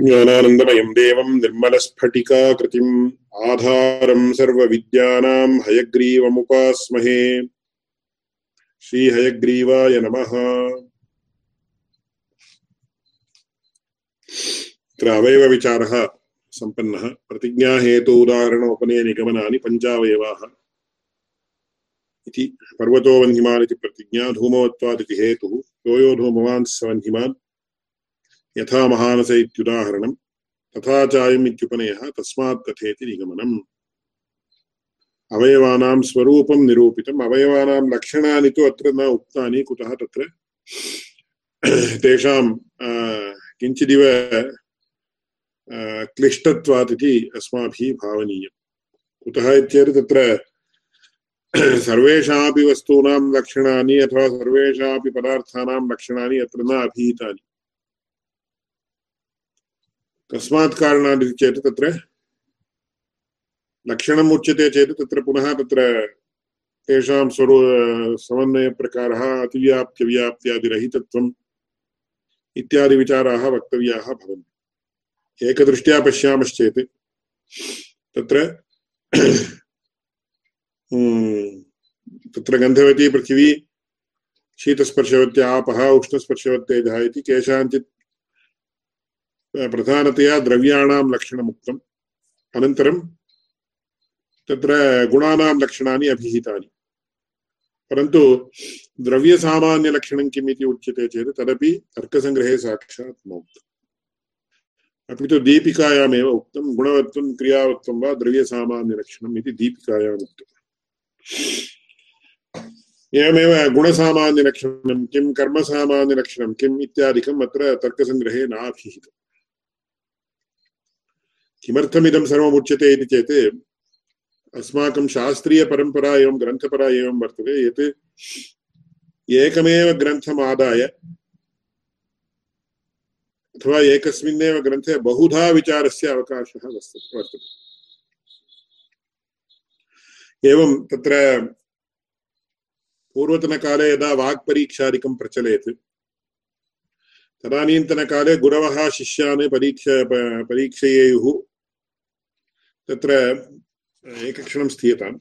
ज्ञानानन्दमयं देवं निर्मलस्फटिकाकृतिम् आधारं सर्वविद्यानां हयग्रीवमुपास्महे। श्रीहयग्रीवाय नमः। अत्र अवयवविचारः सम्पन्नः। प्रतिज्ञाहेतु उदाहरणोपनयनिगमनानि पञ्चावयवाः। इति पर्वतो वह्निमान् इति प्रतिज्ञा धूमवत्वादिति हेतुः यो स वह्निमान् यथा महानस इत्युदाहरणम् तथा चायम् इत्युपनयः, तस्मात् कथेति निगमनम्। अवयवानां स्वरूपं निरूपितम्, अवयवानां लक्षणानि तु अत्र न उक्तानि, कुतः तत्र? तेषां किञ्चिदिव क्लिष्टत्वात् इति अस्माभिः भावनीयम्। कुतः इत्येतत् तत्र सर्वेषामपि वस्तूनां लक्षणानि अथवा सर्वेषामपि पदार्थानां लक्षणानि अत्र न अभिहितानि कस्मात् कारणात् चेत् तत्र लक्षणम् उच्यते चेत् तत्र पुनः तत्र तेषां स्वरू, समन्वयप्रकारः, अतिव्याप्त्यव्याप्त्यादिरहितत्वम् इत्यादिविचाराः वक्तव्याः भवन्ति। एकदृष्ट्या पश्यामश्चेत् तत्र तत्र गन्धवती पृथिवी शीतस्पर्शवत्या आपः उष्णस्पर्शवत्तेजः इति केषाञ्चित् प्रधानतया द्रव्याणां लक्षणमुक्तम्। अनन्तरं तत्र गुणानां लक्षणानि अभिहितानि। परन्तु द्रव्यसामान्यलक्षणं किम् इति उच्यते चेत् तदपि तर्कसङ्ग्रहे साक्षात् नोक्तम्। अपि तु दीपिकायामेव उक्तं गुणवत्वं, क्रियावत्वं वा द्रव्यसामान्यलक्षणम् इति दीपिकायाम् उक्तम्। एवमेव गुणसामान्यलक्षणं, किं कर्मसामान्यलक्षणं किम् इत्यादिकम् अत्र तर्कसङ्ग्रहे नाभिहितम् किमर्थमिदं सर्वमुच्यते इति चेत्, अस्माकं शास्त्रीयपरम्परा एवं ग्रन्थपरा एवं वर्तते यत् एकमेव ग्रन्थमादाय अथवा एकस्मिन्नेव ग्रन्थे बहुधा विचारस्य अवकाशः वर्तते। एवं तत्र पूर्वतनकाले यदा वाक्परीक्षादिकं प्रचलेत् तदानीन्तनकाले गुरवः शिष्यान् परीक्ष परीक्षयेयुः तत्र एकक्षणं स्थीयताम्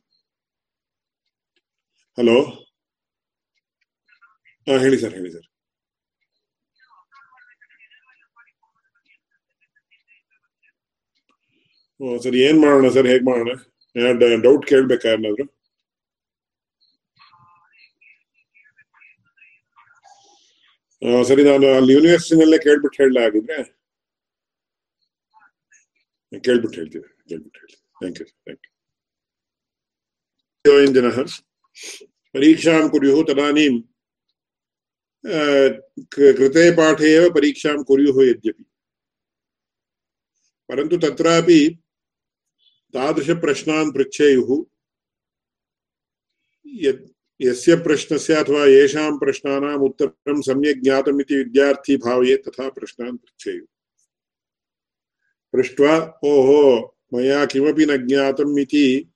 ಹಲೋ ಹಾಂ ಹೇಳಿ ಸರ್ ಹೇಳಿ ಸರ್ ಓ ಸರ್ ಏನ್ ಮಾಡೋಣ ಸರ್ ಹೇಗ್ ಮಾಡೋಣ ಡೌಟ್ ಕೇಳ್ಬೇಕಾ ಏನಾದ್ರು ಸರಿ ನಾನು ಅಲ್ಲಿ ಯೂನಿವರ್ಸಿಟಿನಲ್ಲೇ ಕೇಳ್ಬಿಟ್ಟು ಹೇಳಲ ಆಗಿದ್ರೆ ಕೇಳ್ಬಿಟ್ಟು ಹೇಳ್ತೀವಿ ಕೇಳ್ಬಿಟ್ಟು ಹೇಳ್ತೀವಿ ಥ್ಯಾಂಕ್ ಯು ಥ್ಯಾಂಕ್ ಯು जनः परीक्षां कुर्युः तदानीं कृते पाठे एव परीक्षां कुर्युः यद्यपि परन्तु तत्रापि तादृशप्रश्नान् पृच्छेयुः। यत् यस्य प्रश्नस्य अथवा येषां प्रश्नानाम् उत्तरं सम्यक् विद्यार्थी भावयेत्, तथा प्रश्नान् पृच्छेयुः। पृष्ट्वा, ओहो, मया किमपि न ज्ञातम् इति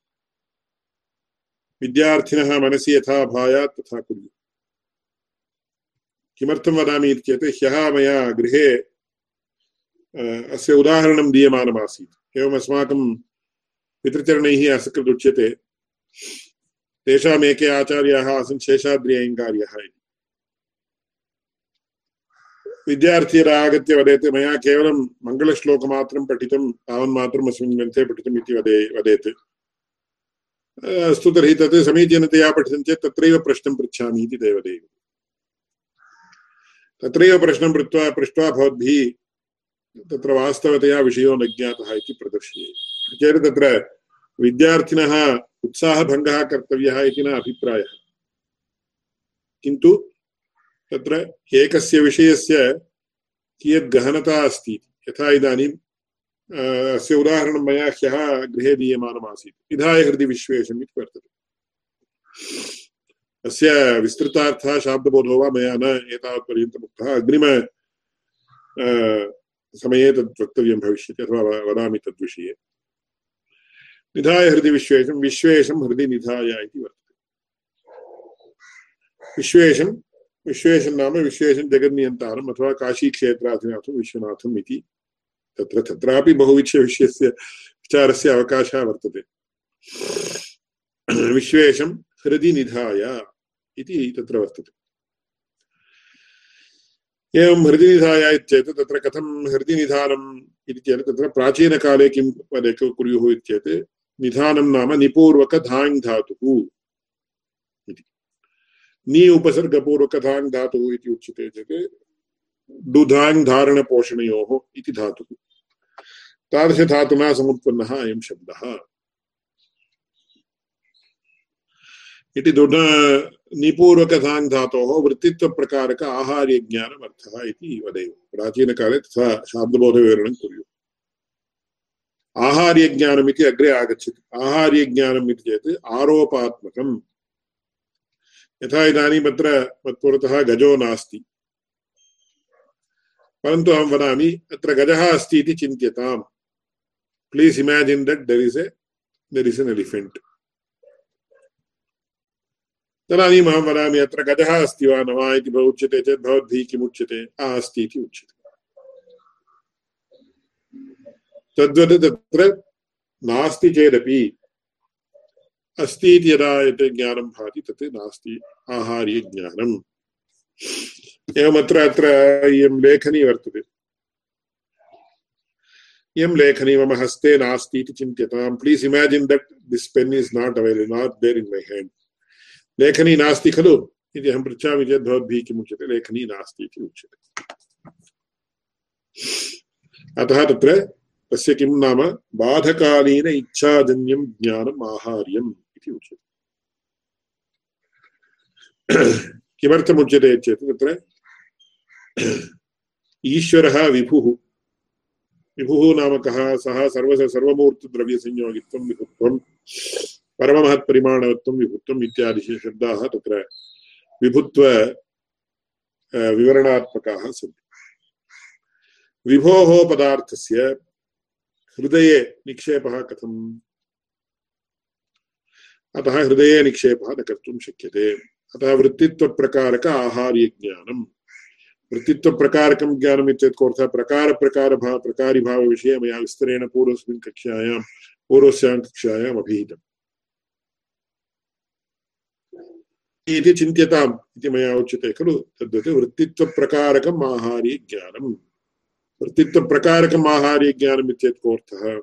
विद्यार्थिनः मनसि यथा भायात्, तथा कुर्युः। किमर्थं वदामि इति ह्यः मया गृहे अस्य उदाहरणं दीयमानमासीत्। एवम् अस्माकं पितृचरणैः असकृदुच्यते तेषाम् एके आचार्याः आसन् शेषाद्रि अयङ्गार्यः इति। विद्यार्थी यदा आगत्य वदेत्, मया केवलं मङ्गलश्लोकमात्रं पठितं तावन्मात्रम् अस्मिन् ग्रन्थे पठितम् इति वदे, वदेत्। अस्तु तर्हि तत् समीचीनतया पठितं चेत् तत्रैव प्रश्नं पृच्छामि इति ते वदेयुः तत्रैव प्रश्नं पृष्ट्वा पृष्ट्वा भवद्भिः तत्र वास्तवतया विषयो न ज्ञातः इति प्रदर्शयेत्। चेत् तत्र विद्यार्थिनः उत्साहभङ्गः कर्तव्यः इति न अभिप्रायः। किन्तु तत्र एकस्य विषयस्य कियत् गहनता अस्ति यथा इदानीं अस्य उदाहरणं मया ह्यः गृहे दीयमानमासीत्। विधाय हृदि विश्वेशम् इति वर्तते। अस्य विस्तृतार्थः शाब्दबोधो वा मया न एतावत्पर्यन्तम् उक्तः अग्रिम समये तद् वक्तव्यं भविष्यति अथवा वदामि तद्विषये। निधाय हृदि विश्वेशं विश्वेशं हृदि निधाय इति विश्वेशं विश्वेशं नाम विश्वेशं जगन्नियन्तारम् अथवा काशीक्षेत्राधिनाथं विश्वनाथम् इति तत्र, तत्रापि बहुविधविषयस्य विचारस्य अवकाशः वर्तते। विश्वेशं हृदि निधाय इति तत्र वर्तते। एवं हृदि निधाय चेत् तत्र कथं हृदि निधानम् इति चेत् तत्र प्राचीनकाले किं वदे कुर्युः इत्येत् निधानं नाम निपूर्वक धाङ् धातुः इति। नि उपसर्गपूर्वक धाङ् धातुः इति उच्यते चेत् डुधाङ् धारणपोषणयोः इति धातुः। तादृशधातुना समुत्पन्नः अयं शब्दः। इति दुड निपूर्वकथाङ् धातोः वृत्तित्वप्रकारक आहार्यज्ञानमर्थः इति वदेयुः। प्राचीनकाले तथा शाब्दबोधविवरणं कुर्युः। आहार्यज्ञानम् इति अग्रे आगच्छति आहार्यज्ञानम् इति चेत् आरोपात्मकम् यथा इदानीम् अत्र मत्पुरतः गजो नास्ति परन्तु अहं वदामि अत्र गजः अस्ति इति चिन्त्यताम् please imagine that is a is an elephant तदानीम् अहं वदामि अत्र गजः अस्ति वा न वा इति उच्यते चेत् भवद्भिः किमुच्यते अस्ति इति उच्यते तद्वत् तत्र नास्ति चेदपि। अस्ति इति यदा यत् ज्ञानं भाति तत् नास्ति आहार्यज्ञानम् एवमत्र अत्र इयं लेखनी वर्तते। इयं लेखनी मम हस्ते नास्ति इति चिन्त्यतां please imagine that this pen is not available not there in my hand लेखनी नास्ति खलु? इति अहं पृच्छामि चेत् भवद्भिः किम् उच्यते? लेखनी नास्ति इति उच्यते। अतः तत्र तस्य किं नाम? बाधकालीन इच्छाजन्यं ज्ञानम् आहार्यम् इति उच्यते। किमर्थमुच्यते चेत् तत्र ईश्वरः विभुः। विभुः नाम कः? सः सर्व सर्वमूर्तिद्रव्यसंयोगित्वं, विभुत्वं परममहत्परिमाणवत्वं विभुत्वम् इत्यादि शब्दाः तत्र विभुत्व विवरणात्मकाः सन्ति। विभोः पदार्थस्य हृदये निक्षेपः कथम् अतः हृदये निक्षेपः न कर्तुं शक्यते अतः वृत्तित्वप्रकारक आहार्यज्ञानम् वृत्तित्वप्रकारकं ज्ञानम् इत्यर्थः प्रकारप्रकारभाव प्रकारिभावविषये मया विस्तरेण पूर्वस्मिन् कक्षायां पूर्वस्यां कक्षायाम् अभिहितम् इति चिन्त्यताम् इति मया उच्यते खलु तद्वत् वृत्तित्वप्रकारकम् आहार्यज्ञानम् वृत्तित्वप्रकारकम् आहार्यज्ञानम् इत्येतत् कोऽर्थः?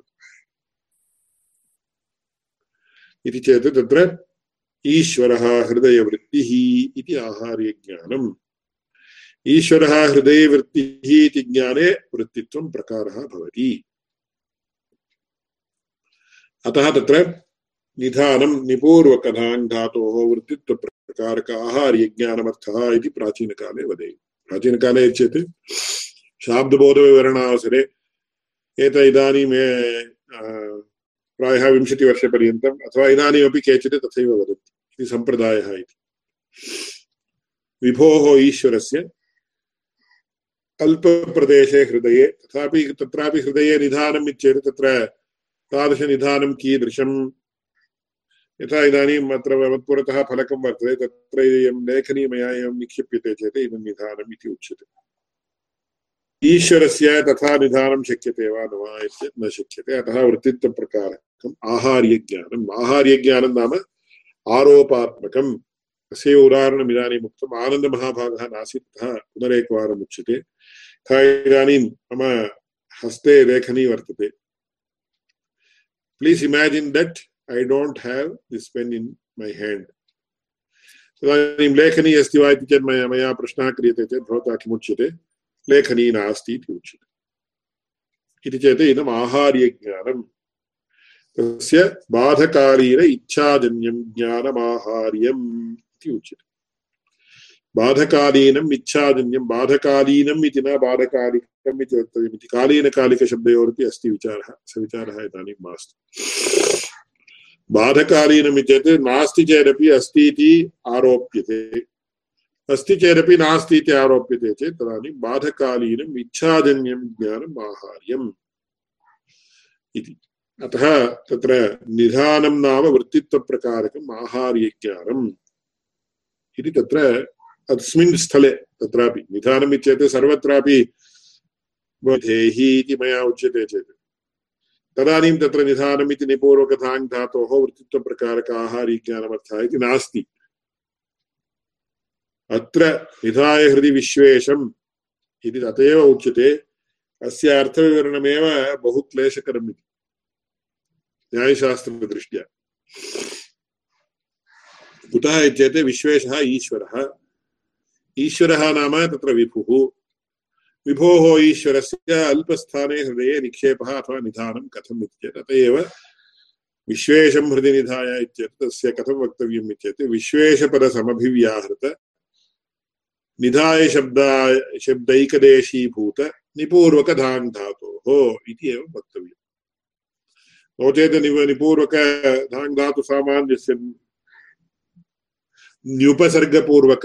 इति चेत् तत्र ईश्वरः हृदयवृत्तिः इति आहार्यज्ञानम् ईश्वरः हृदयवृत्तिः इति ज्ञाने वृत्तित्वं प्रकारः भवति। अतः तत्र निधानं निपूर्वकधान् धातोः वृत्तित्वप्रकारक आहार्यज्ञानमर्थः इति प्राचीनकाले वदेयुः प्राचीनकाले चेत् शाब्दबोधविवरणावसरे। एत इदानीं प्रायः विंशतिवर्षपर्यन्तम्, अथवा इदानीमपि केचित् तथैव वदन्ति। इति सम्प्रदायः इति। विभोः ईश्वरस्य अल्पप्रदेशे हृदये, तथापि तत्रापि हृदये निधानम् इत्येतत् तत्र तादृशनिधानं कीदृशं यथा इदानीम् अत्र मत्पुरतः फलकं वर्तते, तत्र इयं लेखनी मया एवं निक्षिप्यते चेत् इदं निधानम् इति उच्यते। ईश्वरस्य तथा निधानं शक्यते वा न वा इत्येतत् न शक्यते। अतः वृत्तित्वप्रकारकम् आहार्यज्ञानम्। आहार्यज्ञानं नाम आरोपात्मकम्। तस्यैव उदाहरणम् इदानीम् उक्तम्। आनन्दमहाभागः नासीत्। अतः पुनरेकवारम् उच्यते। यथा इदानीं मम हस्ते लेखनी वर्तते। Please imagine that I don't have this pen in my hand तदानीं लेखनी अस्ति वा इति चेत् मया मया प्रश्नः क्रियते चेत् भवता किमुच्यते? लेखनी नास्ति इति उच्यते इति चेत् इदम् आहार्यज्ञानम् तस्य बाधकालीन इच्छाजन्यं ज्ञानमाहार्यम् इति उच्यते बाधकालीनम् इच्छाजन्यं बाधकालीनम् इति न बाधकालिकम् इति वक्तव्यम् इति कालीनकालिकशब्दयोरपि अस्ति विचारः स विचारः इदानीं मास्तु बाधकालीनम् इति चेत् नास्ति चेदपि अस्ति इति आरोप्यते अस्ति चेदपि नास्ति इति आरोप्यते चेत् तदानीं बाधकालीनम् इच्छाजन्यं ज्ञानम् आहार्यम् इति। अतः तत्र निधानं नाम वृत्तित्वप्रकारकम् आहार्यज्ञानम् इति तत्र अस्मिन् स्थले तत्रापि निधानम् इत्येतत् सर्वत्रापि धेहि इति मया उच्यते चेत्। तदानीं तत्र निधानम् इति निपूर्वकथाङ् धातोः वृत्तित्वप्रकारक आहारीज्ञानमर्थः इति नास्ति। अत्र निधाय हृदि विश्वेशम् इति तथैव उच्यते। अस्य अर्थविवरणमेव बहु क्लेशकरम् इति। न्यायशास्त्रदृष्ट्या कुतः इत्येते विश्वेशः ईश्वरः। ईश्वरः नाम तत्र विभुः। विभोः ईश्वरस्य अल्पस्थाने हृदये निक्षेपः अथवा निधानं कथम् इत्येतत् अत एव विश्वेशं हृदि निधाय इत्येतत् तस्य कथं वक्तव्यम् इत्येतत् विश्वेशपदसमभिव्याहृत निधाय शब्दाय शब्दैकदेशीभूत निपूर्वकधान् धातोः इति एव वक्तव्यम्। नो चेत् निपूर्वकधान् धातुसामान्यस्य न्युपसर्गपूर्वक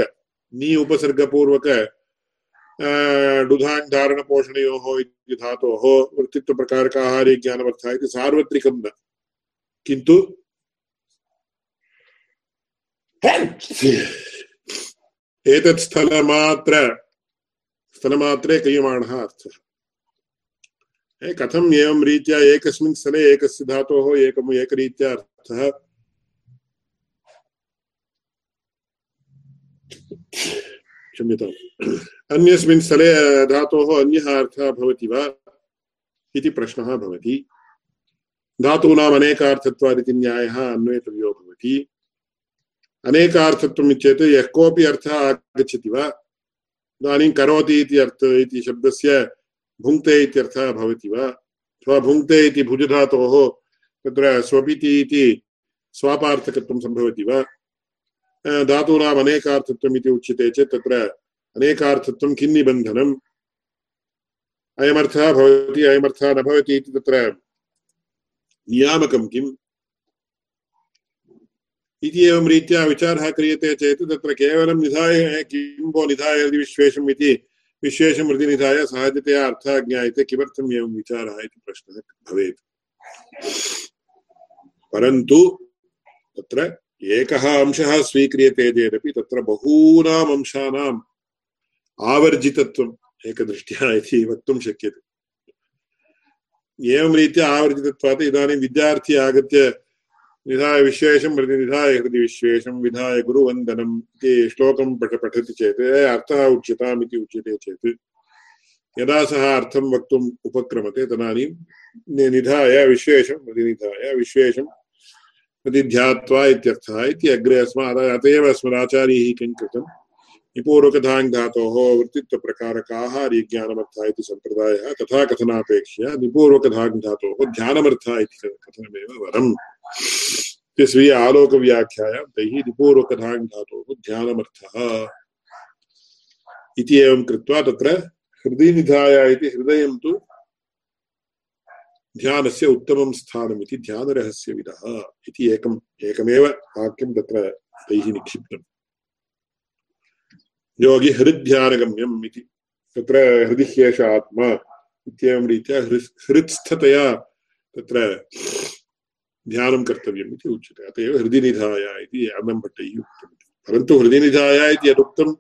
नि उपसर्गपूर्वक डुधान् धारणपोषणयोः इति धातोः वृत्तित्वप्रकारकाहारे ज्ञानमर्थः इति सार्वत्रिकं न। किन्तु एतत् स्थलमात्र, स्थलमात्रे क्रियमाणः अर्थः। कथम् एवं रीत्या एकस्मिन् स्थले एकस्य धातोः एकम् एकरीत्या अर्थः? क्षम्यताम्। अन्यस्मिन् स्थले धातोः अन्यः अर्थः भवति वा? इति प्रश्नः भवति। धातूनाम् अनेकार्थत्वादिति न्यायः अन्वेतव्यो भवति। अनेकार्थत्वम् इत्येतत् यः कोऽपि अर्थः आगच्छति वा? इदानीं करोति इति अर्थ इति शब्दस्य भुङ्क्ते इत्यर्थः भवति वा? अथवा भुङ्क्ते इति भुजधातोः तत्र स्वपिति इति स्वापार्थकत्वं सम्भवति वा? धातूनाम् अनेकार्थत्वम् इति उच्यते चेत् तत्र अनेकार्थत्वं किं निबन्धनम् अयमर्थः भवति, अयमर्थः न भवति इति तत्र नियामकं किम्? इति एवं रीत्या विचारः क्रियते चेत् तत्र केवलं निधाय किं वो निधाय यदि विश्वेषम् इति विश्वेषं हृदि निधाय सहजतया अर्थः ज्ञायते किमर्थम् एवं विचारः इति प्रश्नः भवेत्। परन्तु तत्र एकः अंशः स्वीक्रियते चेदपि तत्र बहूनाम् अंशानाम् आवर्जितत्वम् एकदृष्ट्या इति वक्तुं शक्यते। एवं रीत्या आवर्जितत्वात् इदानीं विद्यार्थी आगत्य निधाय विशेषं प्रति निधाय हृदि विश्वेशं विधाय गुरुवन्दनम् इति श्लोकं पठ, पठति चेत् अर्थः उच्यताम् इति उच्यते चेत्, यदा सः अर्थं वक्तुम् उपक्रमते तदानीं निधाय विश्वेशं प्रतिनिधाय विश्वेशं प्रतिध्यात्वा इत्यर्थः इति अग्रे अस्मात्, अत एव अस्मदाचार्यैः किं कृतं निपूर्वकधाङ् धातोः वृत्तित्वप्रकारकाः ज्ञानमर्थः इति सम्प्रदायः तथा कथनापेक्षया निपूर्वकधाङ् धातोः ध्यानमर्थः इति कथनमेव वरम्। इति स्वीय आलोकव्याख्यायां तैः निपूर्वकधाङ् धातोः ध्यानमर्थः इति एवं कृत्वा तत्र हृदि इति हृदयं तु ध्यानस्य उत्तमं स्थानमिति ध्यानरहस्यविदः इति एकम् एकमेव वाक्यं तत्र तैः निक्षिप्तम्। योगि हृद्ध्यानगम्यम् इति। तत्र हृदि ह्येष आत्मा इत्येवं रीत्या हृत्स्थतया तत्र ध्यानं कर्तव्यम् इति उच्यते। अत एव हृदि निधाय इति अन्नम्भट्टैः उक्तम् परन्तु हृदि निधाय इति यदुक्तं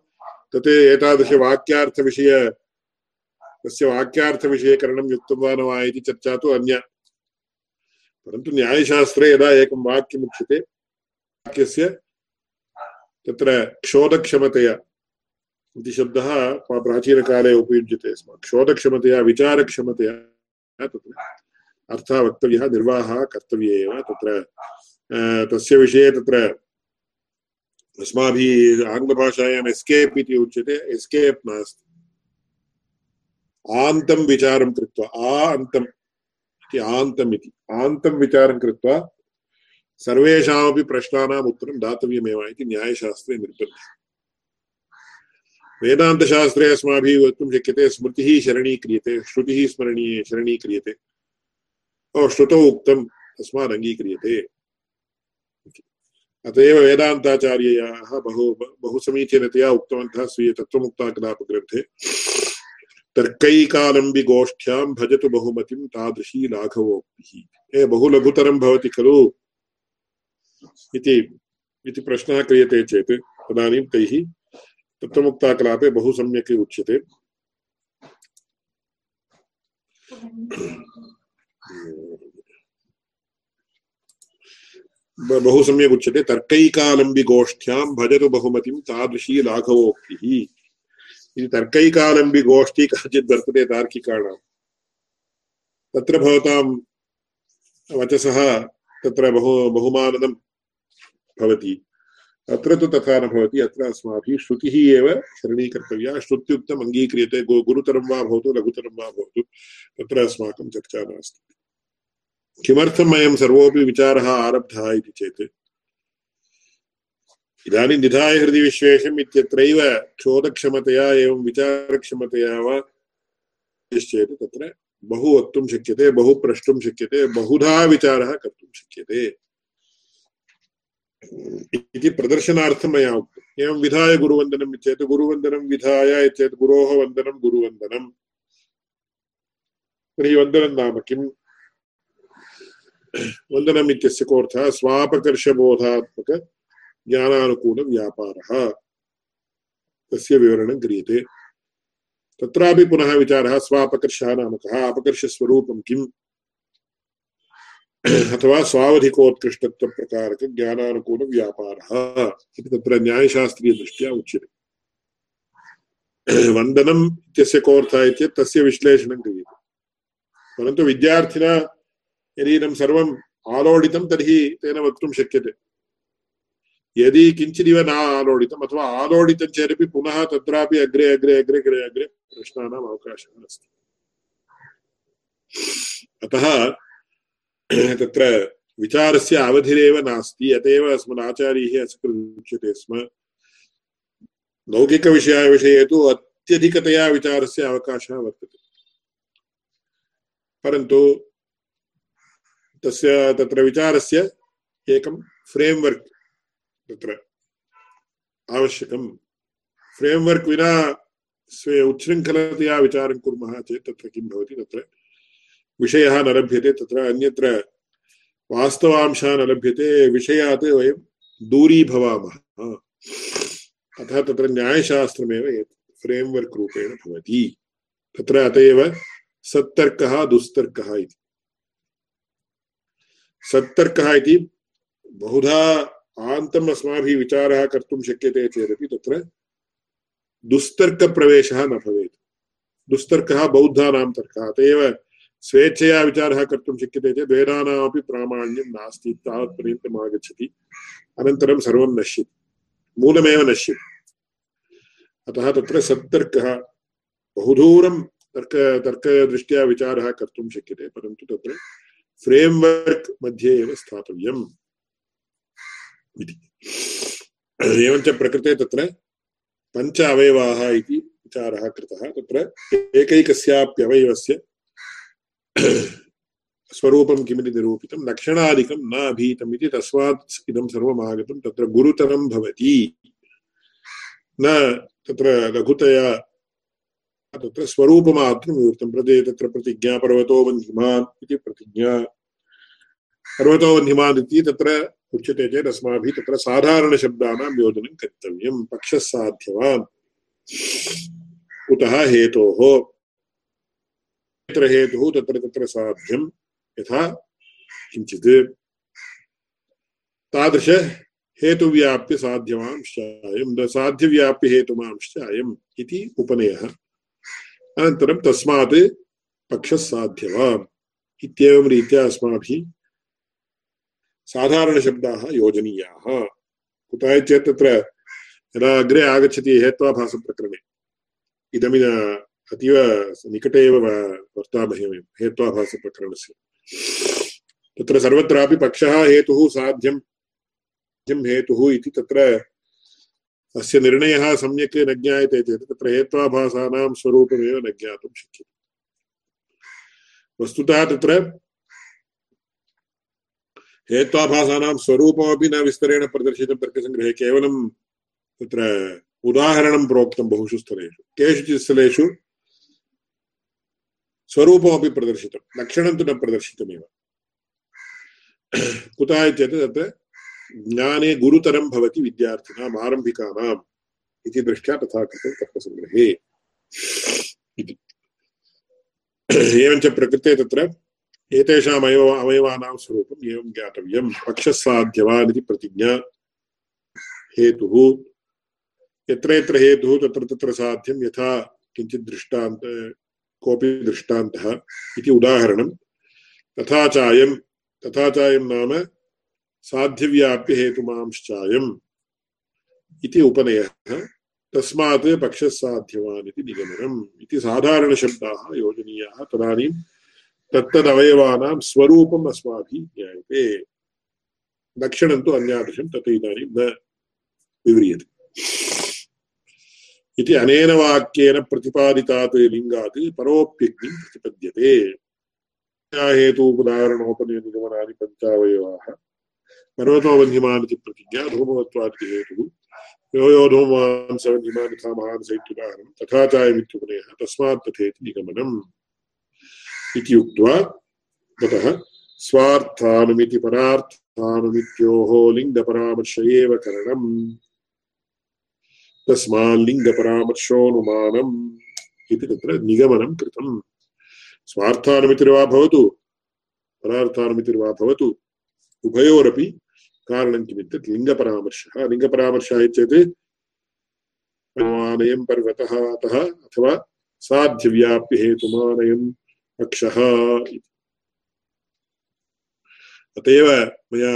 तत् एतादृशवाक्यार्थविषय, तस्य युक्तं वा न वा इति चर्चा तु अन्या। परन्तु न्यायशास्त्रे यदा एकं वाक्यमुच्यते, वाक्यस्य तत्र क्षोधक्षमतया इति शब्दः प्राचीनकाले उपयुज्यते स्म। क्षोधक्षमतया, विचारक्षमतया तत्र अर्थः वक्तव्यः, निर्वाहः कर्तव्य एव तत्र तस्य विषये तत्र अस्माभिः आङ्ग्लभाषायाम् एस्केप् इति उच्यते। एस्केप् नास्ति। आन्तं विचारं कृत्वा, आ अन्तम् इति आन्तम् इति, आन्तं विचारं कृत्वा सर्वेषामपि प्रश्नानाम् उत्तरं दातव्यमेव इति न्यायशास्त्रे निर्बन्धः। वेदान्तशास्त्रे अस्माभिः वक्तुं शक्यते, स्मृतिः शरणीक्रियते श्रुतिः स्मरणीये शरणीक्रियते श्रुतौ उक्तम् तस्मात् अङ्गीक्रियते अत एव वेदान्ताचार्याः बहु बहु समीचीनतया उक्तवन्तः स्वीय तत्त्वमुक्ताकलापग्रन्थे तर्कैकालम्बि गोष्ठ्यां भजतु बहुमतिं तादृशी लाघवोक्तिः। ए बहु लघुतरं भवति खलु? इति प्रश्नः क्रियते चेत् तदानीं तैः तत्त्वमुक्ताकलापे बहु सम्यक् उच्यते। बहु सम्यक् उच्यते। तर्कैकालम्बिगोष्ठ्यां भजतु बहुमतिं तादृशी लाघवोक्तिः इति तर्कैकालम्बिगोष्ठी काचित् वर्तते तार्किकाणां। तत्र भवतां वचसः तत्र बहु बहुमानदं भवति। अत्र तु तथा न भवति, अत्र अस्माभिः श्रुतिः एव शरणीकर्तव्या। श्रुत्युक्तम् अङ्गीक्रियते गुरुतरं वा भवतु, लघुतरं वा भवतु, तत्र अस्माकं चर्चा नास्ति। किमर्थम् अयं सर्वोऽपि विचारः आरब्धः इति चेत्, इदानीं निधाय हृदि विश्वेशम् इत्यत्रैव क्षोधक्षमतया एवं विचारक्षमतया वा चेत् तत्र बहु वक्तुं शक्यते, बहु प्रष्टुं शक्यते, बहुधा विचारः कर्तुं शक्यते। इति प्रदर्शनार्थं मया उक्तम् एवं विधाय गुरुवन्दनं चेत् गुरुवन्दनं, विधाय चेत् गुरोः वन्दनं, गुरुवन्दनं। तर्हि वन्दनं नाम किम्? वन्दनम् इत्यस्य कोऽर्थः स्वापकर्षबोधात्मक ज्ञानानुकूलव्यापारः। तस्य विवरणं क्रियते। तत्रापि पुनः विचारः, स्वापकर्षः नाम कः? अपकर्षस्वरूपं किम्? अथवा स्वावधिकोत्कृष्टत्वप्रकारक ज्ञानानुकूलव्यापारः इति तत्र न्यायशास्त्रीयदृष्ट्या उच्यते। वन्दनम् इत्यस्य कोऽर्थः इत्येतत् तस्य विश्लेषणं क्रियते। परन्तु विद्यार्थिना यदि इदं सर्वम् आलोडितं, तर्हि तेन वक्तुं शक्यते। यदि किञ्चिदिव न आलोडितम्, अथवा आलोडितं चेदपि पुनः तत्रापि अग्रे अग्रे अग्रे अग्रे अग्रे प्रश्नानाम् अवकाशः अस्ति। अतः तत्र विचारस्य अवधिरेव नास्ति अत एव अस्मदाचार्यैः असकृत् उच्यते स्म। लौकिकविषयविषये तु अत्यधिकतया विचारस्य अवकाशः वर्तते। परन्तु तस्य, तत्र विचारस्य एकं फ्रेम्वर्क् तत्र आवश्यकं। फ्रेम्वर्क् विना स्वे उच्छृङ्खलतया विचारं कुर्मः चेत् तत्र किं भवति तत्र? विषयः न लभ्यते तत्र अन्यत्र वास्तवांशः न लभ्यते विषयात् वयं दूरीभवामः। अतः तत्र न्यायशास्त्रमेव फ्रेम्वर्क् रूपेण भवति। तत्र अत एव सत्तर्कः, दुस्तर्कः इति। सत्तर्कः इति बहुधा आन्तम् अस्माभिः विचारः कर्तुं शक्यते चेदपि तत्र दुस्तर्कप्रवेशः न भवेत्। दुस्तर्कः बौद्धानां तर्कः। अत एव स्वेच्छया विचारः कर्तुं शक्यते चेत् वेदानामपि प्रामाण्यं नास्ति तावत्पर्यन्तम् आगच्छति। अनन्तरं सर्वं मूलमेव अतः तत्र सत्तर्कः, बहुदूरं तर्क, तर्कदृष्ट्या विचारः कर्तुं शक्यते, परन्तु तत्र फ्रेम्वर्क् मध्ये एव एवञ्च प्रकृते तत्र पञ्च अवयवाः इति विचारः कृतः। तत्र एकैकस्याप्यवयवस्य स्वरूपं किमिति निरूपितं, लक्षणादिकं न अभीतम् इति तस्मात् इदं सर्वम् आगतं तत्र गुरुतरं भवति। न तत्र लघुतया तत्र स्वरूपमात्रं विवृतं प्रति तत्र प्रतिज्ञा पर्वतो वह्निमान् इति प्रतिज्ञा। पर्वतो इति तत्र उच्यते चेत् अस्माभिः तत्र साधारणशब्दानां योजनं कर्तव्यं, पक्षः साध्यवान्। कुतः हेतोः तत्र हेतुः तत्र तत्र साध्यं। यथा किञ्चित् तादृश हेतुव्याप्यसाध्यमांश्च इति उपनयः। अनन्तरं तस्मात् पक्षः साध्यवान् इत्येवं रीत्या अस्माभिः साधारणशब्दाः योजनीयाः। कुतः चेत् तत्र यदा अग्रे आगच्छति हेत्वाभासप्रकरणे, इदमिद अतीव निकटे एव वर्तामहे वयं हेत्वाभासप्रकरणस्य तत्र सर्वत्रापि पक्षः हेतुः साध्यं हेतुः इति तत्र अस्य निर्णयः सम्यक् न ज्ञायते चेत् तत्र हेत्वाभासानां स्वरूपमेव न ज्ञातुं शक्यते। वस्तुतः तत्र हेत्वाभासानां स्वरूपमपि न विस्तरेण प्रदर्शितं तर्कसङ्ग्रहे केवलं तत्र उदाहरणं प्रोक्तं बहुषु स्थलेषु। केषुचित् स्थलेषु स्वरूपमपि प्रदर्शितं लक्षणं तु न प्रदर्शितमेव कुतः चेत् तत्र ज्ञाने गुरुतरं भवति विद्यार्थिनाम् आरम्भिकानाम् इति दृष्ट्या तथा कृतं तर्कसङ्ग्रहे एवञ्च प्रकृते तत्र एतेषाम् अवयव अवयवानां स्वरूपम् एवं ज्ञातव्यं पक्षसाध्यवान् इति प्रतिज्ञा हेतुः यत्र यत्र हेतुः तत्र तत्र साध्यं यथा किञ्चित् दृष्टांत कोऽपि दृष्टान्तः इति उदाहरणं। तथा चायं तथा चायं नाम साध्यव्याप्यहेतुमांश्चायम् इति उपनयः। तस्मात् पक्षसाध्यवान् इति निगमनम् इति साधारणशब्दाः योजनीयाः तदानीं तत्तदवयवानां स्वरूपम् अस्माभिः ज्ञायते। लक्षणं तु अन्यादृशं तत् इदानीं न विव्रियते। इति अनेन वाक्येन प्रतिपादितात् लिङ्गात् परोप्यग्निं प्रतिपद्यते। हेतूपदाहरणोपनयनिगमनानि पञ्चावयवाः। पर्वतोबन्धिमान् इति प्रतिज्ञा धूमवत्वात् हेतुः। यो यो धूमवान् स बन्धिमान् यथा तथा चायमित्युपनयः तस्मात् तथेति निगमनम्। इति उक्त्वा ततः स्वार्थानुमिति परार्थानुमित्योः लिङ्गपरामर्श एव करणम्। तस्माल्लिङ्गपरामर्शोऽनुमानम् इति तत्र निगमनं कृतम् स्वार्थानुमितिर्वा भवतु परार्थानुमितिर्वा भवतु उभयोरपि कारणं किमित्यत् लिङ्गपरामर्शः। लिङ्गपरामर्शः चेत् मानयं पर्वतः, अतः अथवा साध्यव्याप्यहेतुमानयम् अक्षः अत एव मया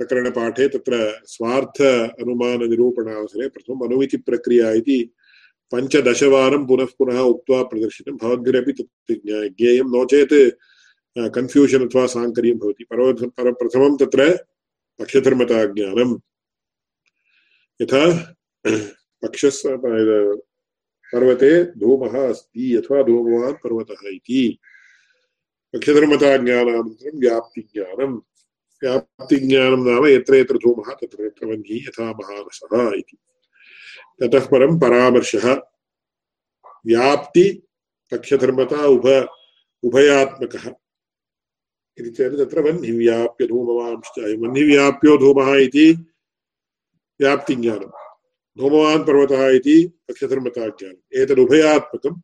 अनुमानप्रकरणपाठे तत्र स्वार्थ अनुमाननिरूपणावसरे प्रथमम् अनुमितिप्रक्रिया इति पञ्चदशवारं पुनः पुनः उक्त्वा प्रदर्शितं। भवद्भिरपि तत् ज्ञेयं नो चेत् कन्फ्यूषन् अथवा साङ्कर्यं भवति। प्रथमं तत्र पक्षधर्मताज्ञानम्। यथा पक्षस् पर्वते धूमः अस्ति अथवा धूमवान् पर्वतः इति। पक्षधर्मताज्ञानानन्तरं व्याप्तिज्ञानं व्याप्तिज्ञानं नाम यत्र यत्र धूमः, तत्र यत्र वह्निः यथा महानसः इति। ततः परं परामर्शः। व्याप्ति पक्षधर्मता उभ, उभयात्मकः। इति चेत् तत्र वह्निव्याप्य धूमवांश्च, वह्निव्याप्यो धूमः इति व्याप्तिज्ञानं धूमवान् पर्वतः इति पक्षधर्मताज्ञानम् एतदुभयात्मकं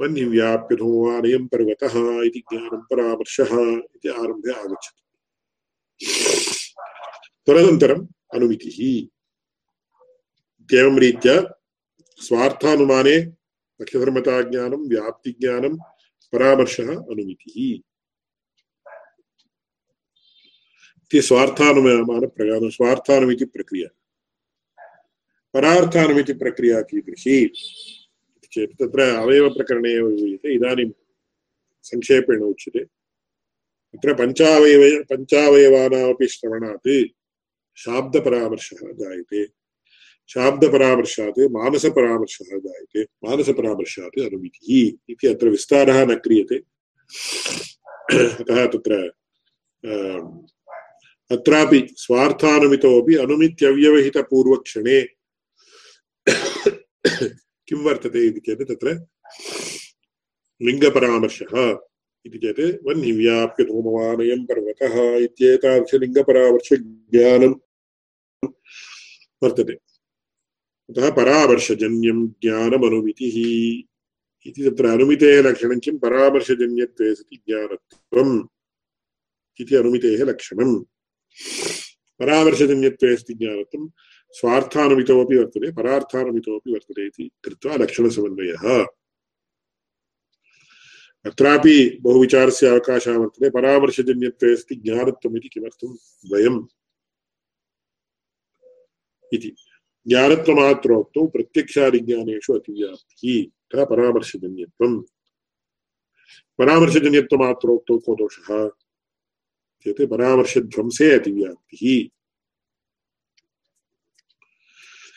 वह्निव्याप्य धूमवानयं पर्वतः इति ज्ञानं, परामर्शः इति आरम्भे आगच्छति। तदनन्तरम् अनुमितिः। इत्येवं रीत्या स्वार्थानुमाने पक्षधर्मताज्ञानं व्याप्तिज्ञानं, परामर्शः अनुमितिः। इति स्वार्थानुमान स्वार्थानुमिति प्रक्रिया। परार्थानुमिति प्रक्रिया कीदृशी? चेत् तत्र अवयवप्रकरणे एव विधीयते। इदानीं संक्षेपेण उच्यते। तत्र पञ्चावयव पञ्चावयवानामपि श्रवणात्। शाब्दपरामर्शः जायते। शाब्दपरामर्शात् मानसपरामर्शः जायते। मानसपरामर्शात् अनुमितिः इति अत्र विस्तारः न क्रियते। अतः तत्र अत्रापि स्वार्थानुमितोऽपि अनुमित्यव्यवहितपूर्वक्षणे किं वर्तते इति चेत् तत्र लिङ्गपरामर्शः। इति चेत् वह्निव्याप्य धूमवानयं पर्वतः इत्येतादृशलिङ्गपरामर्शज्ञानं वर्तते। अतः परामर्शजन्यं ज्ञानमनुमितिः। इति तत्र अनुमितेः लक्षणं किं? परामर्शजन्यत्वे सति ज्ञानत्वम्। इति अनुमितेः लक्षणम्। परामर्शजन्यत्वे अस्ति ज्ञानत्वं। स्वार्थानुमितोऽपि वर्तते, परार्थानुमितोऽपि वर्तते इति कृत्वा लक्षणसमन्वयः। अत्रापि बहुविचारस्य अवकाशः वर्तते। परामर्शजन्यत्वे अस्ति ज्ञानत्वमिति किमर्थं द्वयम् इति। ज्ञानत्वमात्रोक्तौ प्रत्यक्षादिज्ञानेषु अतिव्याप्तिः। परामर्शजन्यत्वम्? परामर्शजन्यत्वमात्रोक्तौ को दोषः? चेत् परामर्शध्वंसे अतिव्याप्तिः।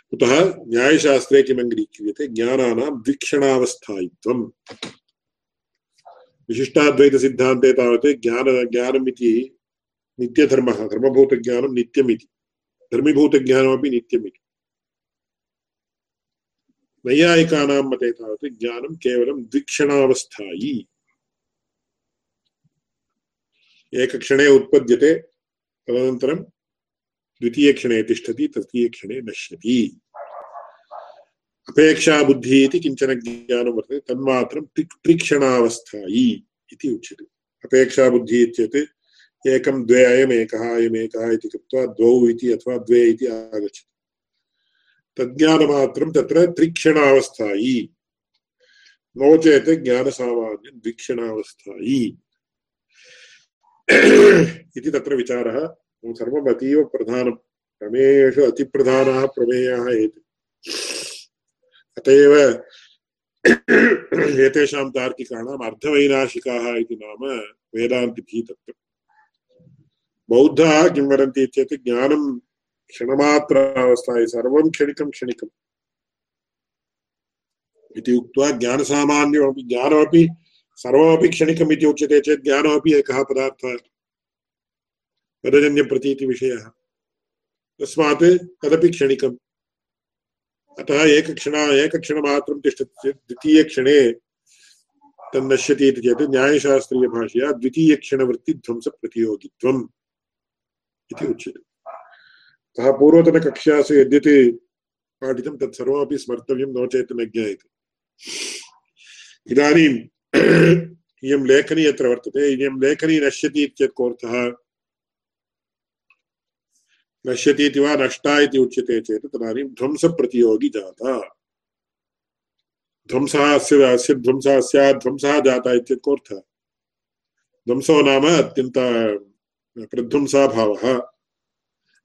कुतः न्यायशास्त्रे किमङ्गीक्रियते? ज्ञानानां द्विक्षणावस्थायित्वम् विशिष्टाद्वैतसिद्धान्ते तावत् ज्ञान ज्ञानम् इति नित्यधर्मः, धर्मभूतज्ञानं नित्यम् इति धर्मीभूतज्ञानमपि नित्यम् इति नैयायिकानां मते तावत् ज्ञानं केवलं द्विक्षणावस्थायी। एकक्षणे उत्पद्यते, तदनन्तरं द्वितीयक्षणे तिष्ठति, तृतीयक्षणे नश्यति। अपेक्षा बुद्धिः इति किंचन ज्ञानं वर्तते, तन्मात्रं त्रिक्षणावस्थायी इति उच्यते। अपेक्षा बुद्धिः इत्येतत् एकं द्वे अयमेकः अयमेकः इति कृत्वा द्वौ इति अथवा द्वे इति आगच्छति। तज्ज्ञानमात्रं तत्र त्रिक्षणावस्थायी। नो चेत् ज्ञानसामान्यं द्विक्षणावस्थायी। इति तत्र विचारः। सर्वम् अतीव प्रधानं। प्रमेयेषु अतिप्रधानाः प्रमेयाः अत एव एतेषां तार्किकाणाम् अर्धवैनाशिकाः इति नाम वेदान्तिभिः तत्र। बौद्धाः किं वदन्ति चेत् ज्ञानं क्षणमात्रावस्थाय सर्वं क्षणिकं क्षणिकम् इति उक्त्वा ज्ञानसामान्यमपि ज्ञानमपि सर्वमपि क्षणिकम् इति उच्यते चेत् ज्ञानमपि एकः पदार्थः पदजन्यप्रतीतिविषयः तस्मात् तदपि क्षणिकम्। अतः क्षण एकक्षण एकक्षणमात्रं तिष्ठति चेत् द्वितीयक्षणे तन्नश्यति इति चेत् न्यायशास्त्रीयभाषया द्वितीयक्षणवृत्तिध्वंसप्रतियोगित्वम् इति उच्यते। अतः पूर्वतनकक्षासु यद्यत् पाठितं तत्सर्वमपि स्मर्तव्यं नो चेत् न ज्ञायते। इदानीम् इयं लेखनी यत्र वर्तते, इयं लेखनी नश्यति इत्येतत् कोऽर्थः? नश्यति इति वा नष्टा इति उच्यते चेत् तदानीं ध्वंसप्रतियोगी जाता। ध्वंसः अस्य अस्य ध्वंसः स्यात्, ध्वंसः जाता इत्येतत् कोऽर्थः ध्वंसो नाम अत्यन्त प्रध्वंसाभावः।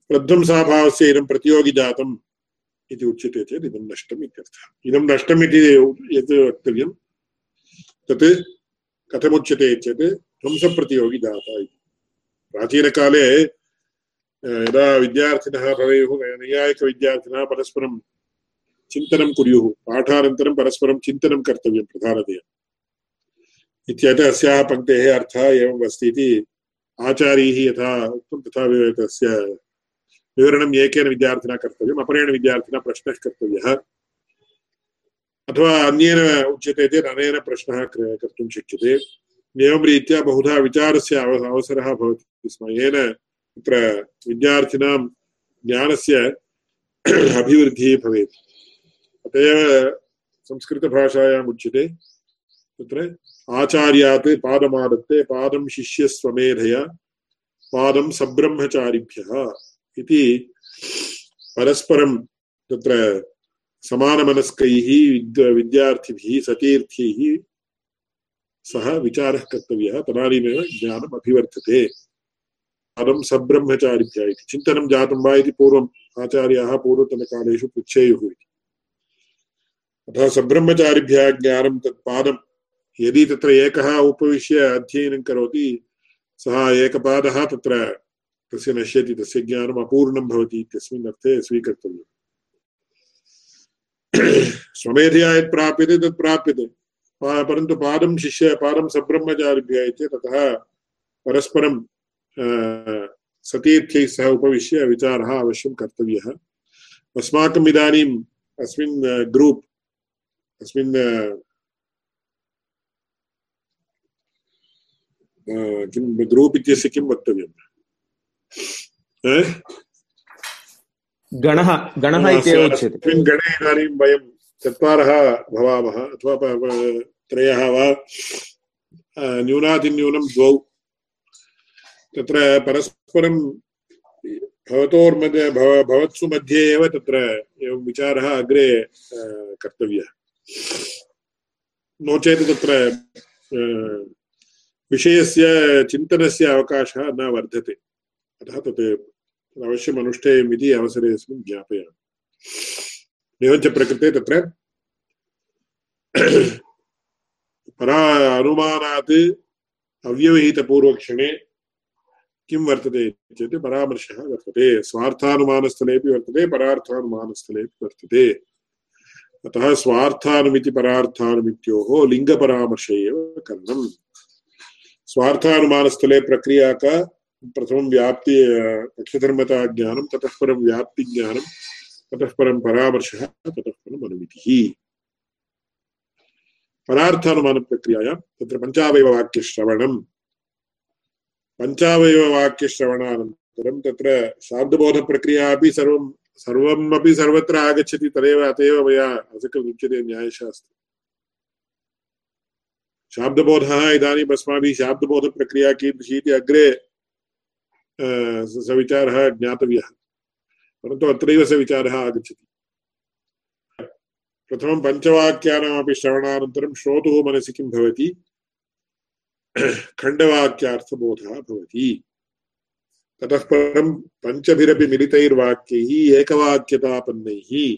प्रध्वंसाभावस्य इदं प्रतियोगि जातम् इति उच्यते चेत् इदं नष्टम् इत्यर्थः। इदं नष्टम् यत् वक्तव्यं, तत् कथमुच्यते चेत् ध्वंसप्रतियोगी जाता इति। प्राचीनकाले यदा विद्यार्थिनः भवेयुः नैयायिकविद्यार्थिनः परस्परं चिन्तनं कुर्युः पाठानन्तरं परस्परं चिन्तनं कर्तव्यं प्रधानतया इत्यतः अस्याः पङ्क्तेः अर्थः एवम् अस्ति इति आचार्यैः यथा उक्तं तथा तस्य विवरणम् एकेन विद्यार्थिना कर्तव्यम् अपरेण विद्यार्थिना प्रश्नः कर्तव्यः अथवा अन्येन उच्यते चेत् अनेन प्रश्नः कर्तुं शक्यते एवं रीत्या बहुधा विचारस्य अवसरः भवति स्म येन तत्र विद्यार्थिनां ज्ञानस्य अभिवृद्धिः भवेत् अत एव संस्कृतभाषायाम् उच्यते तत्र आचार्यात् पादमादत्ते पादं शिष्यस्वमेधया पादं सब्रह्मचारिभ्यः इति परस्परं तत्र समानमनस्कैः विद्यार्थिभिः सतीर्थ्यैः सह विचारः कर्तव्यः तदानीमेव ज्ञानम् अनं सब्रह्मचारिभ्यः इति। चिन्तनं जातं वा इति पूर्वम् आचार्याः पूर्वतनकालेषु पृच्छेयुः इति। अतः सब्रह्मचारिभ्यः ज्ञानं तत्पादं यदि तत्र एकः उपविश्य अध्ययनं करोति, सः एकपादः तत्र तस्य नश्यति, तस्य ज्ञानम् अपूर्णं भवति इत्यस्मिन् अर्थे स्वीकर्तव्यम्। स्वमेधया यत् प्राप्यते तत् प्राप्यते। परन्तु पादं शिष्य, पादं सब्रह्मचारिभ्यः इति ततः परस्परं सतीर्थ्यैः सह उपविश्य विचारः अवश्यं कर्तव्यः। अस्माकम् इदानीम् अस्मिन् ग्रूप् अस्मिन् किं ग्रूप् इत्यस्य किं वक्तव्यम् गणः गणः इत्येव उच्यते। अस्मिन् गणे इदानीं वयं चत्वारः भवामः अथवा त्रयः वा न्यूनातिन्यूनं द्वौ। तत्र परस्परं भवतोर्मध्ये, भव भवत्सु मध्ये एव तत्र एवं विचारः अग्रे कर्तव्यः। नो चेत् तत्र विषयस्य, चिन्तनस्य अवकाशः न वर्धते। अतः तत् अवश्यम् अनुष्ठेयम् इति अवसरे अस्मिन् ज्ञापयामि। एवञ्च प्रकृते तत्र परा, अनुमानात् अव्यवहितपूर्वक्षणे किं वर्तते चेत् परामर्शः वर्तते। स्वार्थानुमानस्थलेपि वर्तते परार्थानुमानस्थलेपि वर्तते। अतः स्वार्थानुमिति परार्थानुमित्योः लिङ्गपरामर्श एव करणम् स्वार्थानुमानस्थले प्रक्रिया का प्रथमं व्याप्ति पक्षधर्मता ज्ञानं ततः परं व्याप्तिज्ञानं, ततः परं परामर्शः, ततः परम् अनुमितिः। परार्थानुमानप्रक्रियायां तत्र पञ्चावयववाक्यश्रवणं पञ्चावयववाक्यश्रवणानन्तरं तत्र शाब्दबोधप्रक्रिया अपि सर्वं सर्वमपि सर्वत्र आगच्छति, तदेव अत एव मया असकृदुच्यते न्यायशास्त्रे। शाब्दबोधः इदानीम् अस्माभिः शाब्दबोधप्रक्रिया कीदृशी इति अग्रे सविचारः ज्ञातव्यः। परन्तु अत्रैव स विचारः आगच्छति। प्रथमं पञ्चवाक्यानामपि श्रवणानन्तरं श्रोतुः मनसि किं भवति? खण्डवाक्यार्थबोधः भवति। ततः परं पञ्चभिरपि मिलितैर्वाक्यैः, एकवाक्यतापन्नैः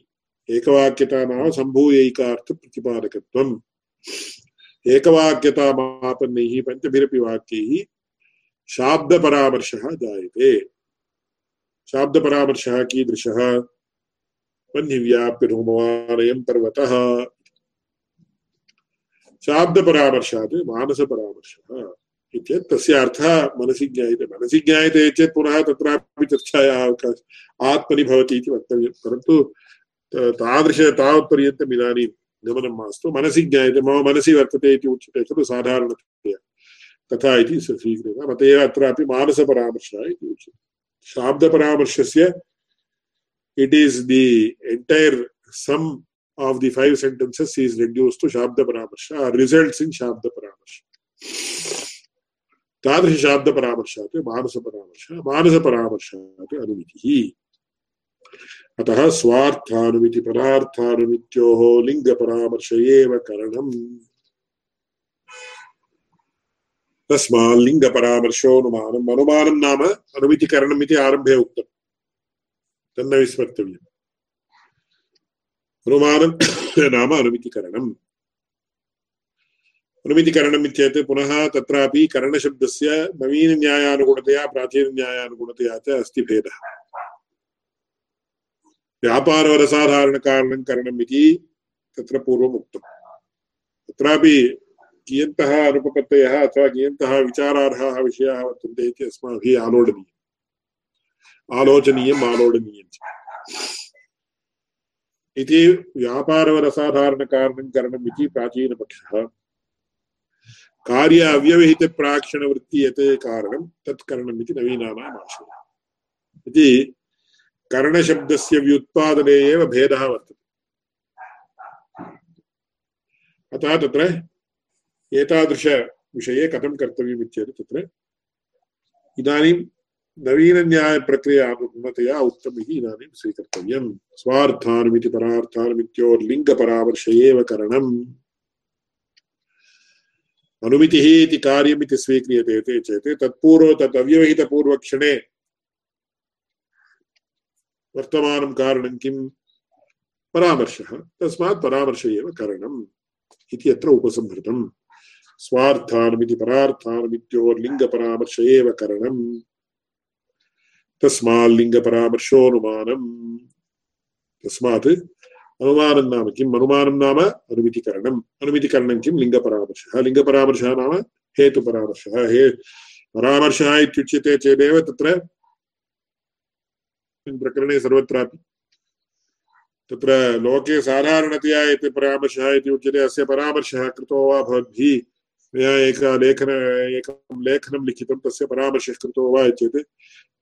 एकवाक्यता नाम सम्भूयैकार्थप्रतिपादकत्वम्। एकवाक्यतामापन्नैः, पञ्चभिरपि वाक्यैः शाब्दपरामर्शः जायते। शाब्दपरामर्शः कीदृशः? वह्निव्याप्यधूमवानयं पर्वतः। शाब्दपरामर्शात् मानसपरामर्शः इत्येतत् तस्य अर्थः मनसि ज्ञायते। मनसि ज्ञायते चेत् पुनः तत्रापि चर्चायाः अवकाशः आत्मनि भवति इति वक्तव्यं। परन्तु तादृश तावत्पर्यन्तम् इदानीं गमनं मास्तु। मनसि ज्ञायते, मम मनसि वर्तते इति उच्यते खलु साधारणतया। तथा इति स्वीक्रियते अत एव अत्रापि मानसपरामर्शः इति उच्यते। शाब्दपरामर्शस्य is the entire sum of the five sentences is reduced to Shabda Paramarsha or results in Shabda Paramarsha. तादृश शाब्द परामर्शात् मानस परामर्श मानस परामर्शात् अनुमितिः अतः स्वार्थानुमिति पदार्थानुमित्योः लिंग परामर्श एव करणम् तस्मात् लिंग परामर्शोनुमानम् अनुमानं नाम अनुमितिकरणम् इति आरम्भे उक्तम् तन्न विस्मर्तव्यम् अनुमानं नाम अनुमितिकरणम्। अनुमितिकरणम् इत्येतत् पुनः तत्रापि करणशब्दस्य नवीनन्यायानुगुणतया, प्राचीनन्यायानुगुणतया च अस्ति भेदः। व्यापारवरसाधारणकारणं करणम् इति तत्र पूर्वम् उक्तम् तत्रापि कियन्तः अनुपपत्तयः अथवा कियन्तः विचारार्हाः विषयाः वर्तन्ते इति अस्माभिः आलोडनीयम् आलोचनीयम् आलोडनीयम् इति व्यापारवरसाधारणकारणं करणम् इति प्राचीनपक्षः। कार्य अव्यवहितप्राक्षणवृत्ति यत् कारणं, तत् करणम् इति नवीनानाम् आशयः। इति करणशब्दस्य व्युत्पादने एव भेदः वर्तते। अतः तत्र एतादृशविषये कथं कर्तव्यम् इत्येतत् तत्र। इदानीं नवीनन्यायप्रक्रियानुगुणतया उक्तम् इति इदानीं स्वीकर्तव्यम्। स्वार्थानुमिति परार्थानुमित्योर्लिङ्गपरामर्श एव करणम्। अनुमितिः इति कार्यमिति स्वीक्रियते चेत् तत्पूर्व तत् अव्यवहितपूर्वक्षणे वर्तमानं कारणं किं परामर्शः। तस्मात् परामर्श एव करणम् इति अत्र उपसंहृतम्। स्वार्थानुमिति परार्थानुमित्योर्लिङ्गपरामर्श एव करणम्। तस्माल्लिङ्गपरामर्शोऽनुमानम् तस्मात् अनुमानं नाम किम्? अनुमानं नाम अनुमितिकरणम्। अनुमितिकरणं किं लिङ्गपरामर्शः। लिङ्गपरामर्शः नाम हेतुपरामर्शः। हे परामर्शः इत्युच्यते चेदेव तत्र प्रकरणे सर्वत्रापि। तत्र लोके साधारणतया यत् परामर्शः इति उच्यते, अस्य परामर्शः कृतो वा भवद्भिः। मया एक लेखन एकं लेखनं लिखितं तस्य परामर्शः कृतो वा इत्येतत्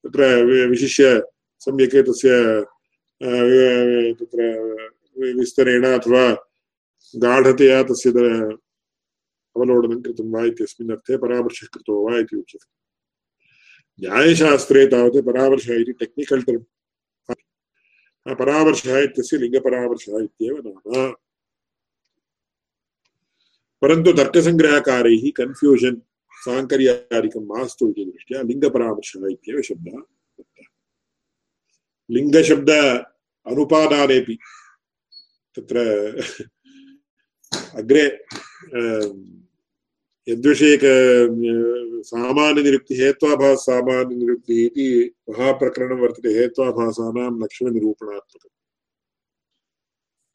तत्र विशिष्य सम्यक् तस्य तत्र विस्तरेण अथवा गाढतया तस्य अवलोडनं कृतं वा इत्यस्मिन् अर्थे परामर्शः कृतो वा इति उच्यते न्यायशास्त्रे तावत् परामर्शः इति टेक्निकल् टर्म् परामर्शः इत्यस्य लिङ्गपरामर्शः इत्येव नाम परन्तु तर्कसङ्ग्रहकारैः कन्फ्यूषन् साङ्कर्यादिकं मास्तु इति दृष्ट्या लिङ्गपरामर्शः इत्येव शब्दः लिङ्गशब्द अनुपादानेपि तत्र अग्रे यद्विषयक सामान्यनिरुक्तिः हेत्वाभास सामान्यनिरुक्तिः इति महाप्रकरणं वर्तते। हेत्वाभासानां लक्षणनिरूपणात्मकम्।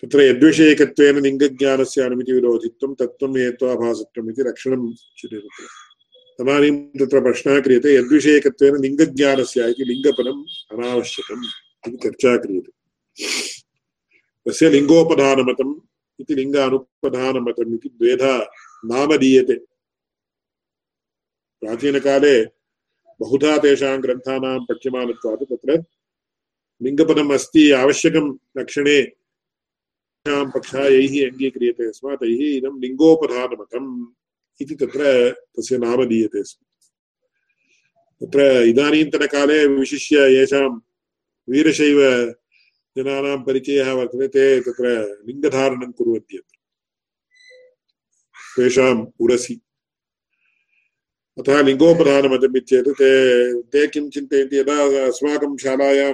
तत्र यद्विषयकत्वेन लिङ्गज्ञानस्य अनुमितिविरोधित्वं तत्त्वं हेत्वाभासत्वम् इति रक्षणम् उच्यते तत्र तदानीं तत्र प्रश्नः क्रियते, यद्विषयकत्वेन लिङ्गज्ञानस्य इति लिङ्गपदम् अनावश्यकम् इति चर्चा क्रियते। तस्य लिङ्गोपधानमतम् इति लिङ्ग अनुपधानमतम् इति द्वेधा नाम दीयते प्राचीनकाले बहुधा तेषां ग्रन्थानां पठ्यमानत्वात् तत्र लिङ्गपदम् अस्ति, आवश्यकं लक्षणे पक्षः यैः अङ्गीक्रियते स्म, तैः इदं लिङ्गोपधानमतम् इति तत्र तस्य नाम दीयते स्म। तत्र इदानीन्तनकाले विशिष्य येषां वीरशैव जनानां परिचयः वर्तते, ते तत्र लिङ्गधारणं कुर्वन्त्यत्र तेषाम् उरसि। अतः लिङ्गोपधानमतम् चेत् ते ते किं चिन्तयन्ति यदा अस्माकं शालायां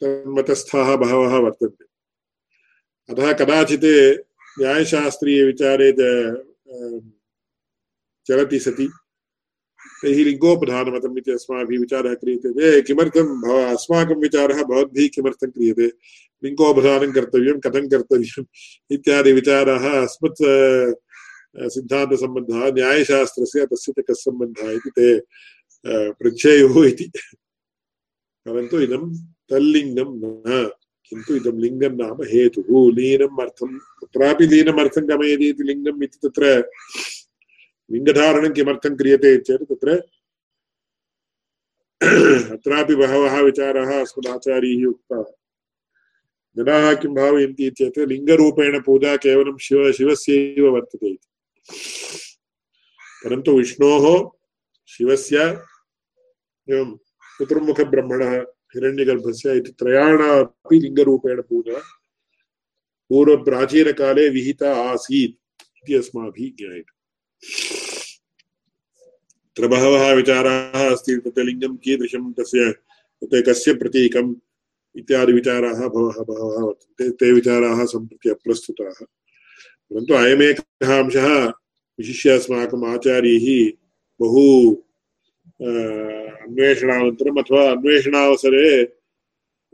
तन्मतस्थाः बहवः वर्तन्ते। अतः कदाचित् न्यायशास्त्रीयविचारे चलति सति। तैः लिङ्गोपधानमतम् इति अस्माभिः विचारः क्रियते। ते किमर्थं भव, अस्माकं विचारः भवद्भिः किमर्थं क्रियते? लिङ्गोपधानं कर्तव्यं, कथं कर्तव्यम् इत्यादि विचाराः अस्मत् सिद्धान्तसम्बन्धः, न्यायशास्त्रस्य तस्य च कः सम्बन्धः इति ते पृच्छेयुः इति। परन्तु इदं तल्लिङ्गं न। किन्तु इदं लिङ्गं नाम हेतुः लीनम् अर्थं, कुत्रापि लीनम् अर्थं गमयति इति लिङ्गम् इति तत्र लिङ्गधारणं किमर्थं क्रियते चेत् तत्र अत्रापि बहवः विचाराः अस्मदाचार्यैः उक्ताः। जनाः किं भावयन्ति चेत् लिङ्गरूपेण पूजा केवलं शिव, शिवस्यैव वर्तते इति। परन्तु विष्णोः, शिवस्य एवं चतुर्मुखब्रह्मणः हिरण्यगर्भस्य इति त्रयाणामपि लिङ्गरूपेण पूजा। पूर्वप्राचीनकाले विहिता आसीत् इति अस्माभिः ज्ञायते। तत्र बहवः विचाराः अस्ति, तत् लिङ्गं कीदृशं, तस्य, तत् कस्य प्रतीकम् इत्यादि विचाराः बहवः बहवः वर्तन्ते। ते विचाराः सम्प्रति अप्रस्तुताः। परन्तु अयमेकः अंशः, विशिष्य अस्माकम् आचार्यैः बहु अन्वेषणानन्तरम् अथवा अन्वेषणावसरे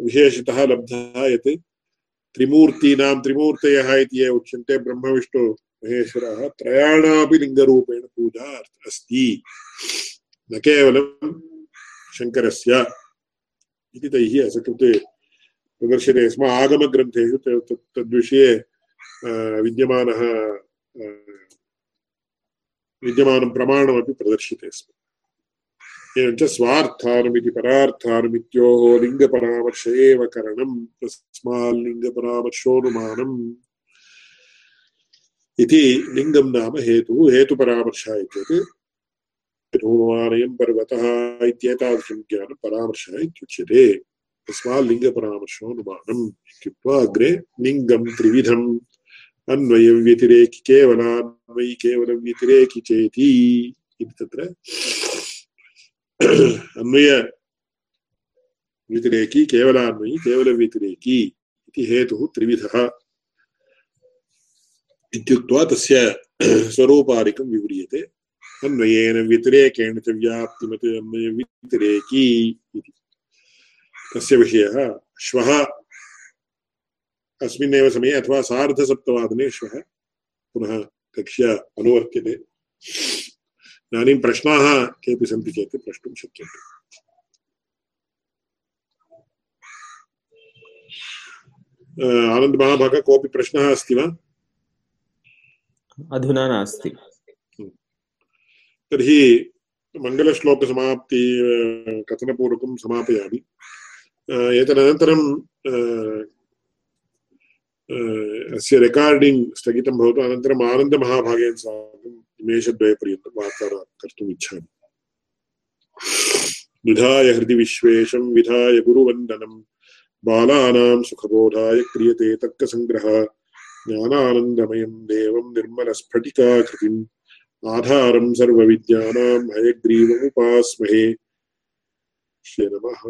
विशेषतः लब्धः यत् त्रिमूर्तीनां त्रिमूर्तयः इति ये उच्यन्ते ब्रह्मविष्णु महेश्वरः त्रयाणापि लिङ्गरूपेण पूजा अस्ति न केवलं शङ्करस्य इति तैः असकृते प्रदर्श्यते स्म आगमग्रन्थेषु तद्विषये विद्यमानः विद्यमानं प्रमाणमपि प्रदर्श्यते स्म एवञ्च स्वार्थानमिति परार्थानमित्योः लिङ्गपरामर्श एव करणं तस्माल्लिङ्गपरामर्शोऽनुमानम् इति लिङ्गं नाम हेतुः हेतुपरामर्शः इत्येतत्। अनुमानयं पर्वतः इत्येतादृशं ज्ञानं परामर्शः इत्युच्यते। तस्मात् इत्युक्त्वा अग्रे लिङ्गं त्रिविधम्। अन्वयं व्यतिरेकि केवलान्वयि केवलं व्यतिरेकि चेति। इति तत्र अन्वय व्यतिरेकी केवलान्वयि केवलव्यतिरेकी इति हेतुः त्रिविधः इत्युक्त्वा तस्य स्वरूपादिकं विव्रियते अन्वयेन व्यतिरेकेण च व्याप्तिमत् अन्वयव्यतिरेकी इति तस्य विषयः श्वः अस्मिन्नेव समये अथवा सार्धसप्तवादने श्वः पुनः अनुवर्त्यते इदानीं प्रश्नाः केऽपि सन्ति चेत् प्रष्टुं शक्यन्ते आनन्दमहाभाग कोऽपि प्रश्नः अस्ति वा? अधुना नास्ति। तर्हि मङ्गलश्लोकसमाप्ति कथनपूर्वकं समापयामि। एतदनन्तरं अस्य रेकार्डिङ्ग् स्थगितं भवतु। अनन्तरम् आनन्दमहाभागेन साकं निमेषद्वयपर्यन्तं वार्तालापं कर्तुम् इच्छामि विधाय हृदि विश्वेशं विधाय गुरुवन्दनं बालानां सुखबोधाय क्रियते तर्कसङ्ग्रहः ज्ञानानन्दमयं देवं निर्मलस्फटिकाकृतिम् आधारं सर्वविद्यानां हयग्रीवमुपास्महे नमः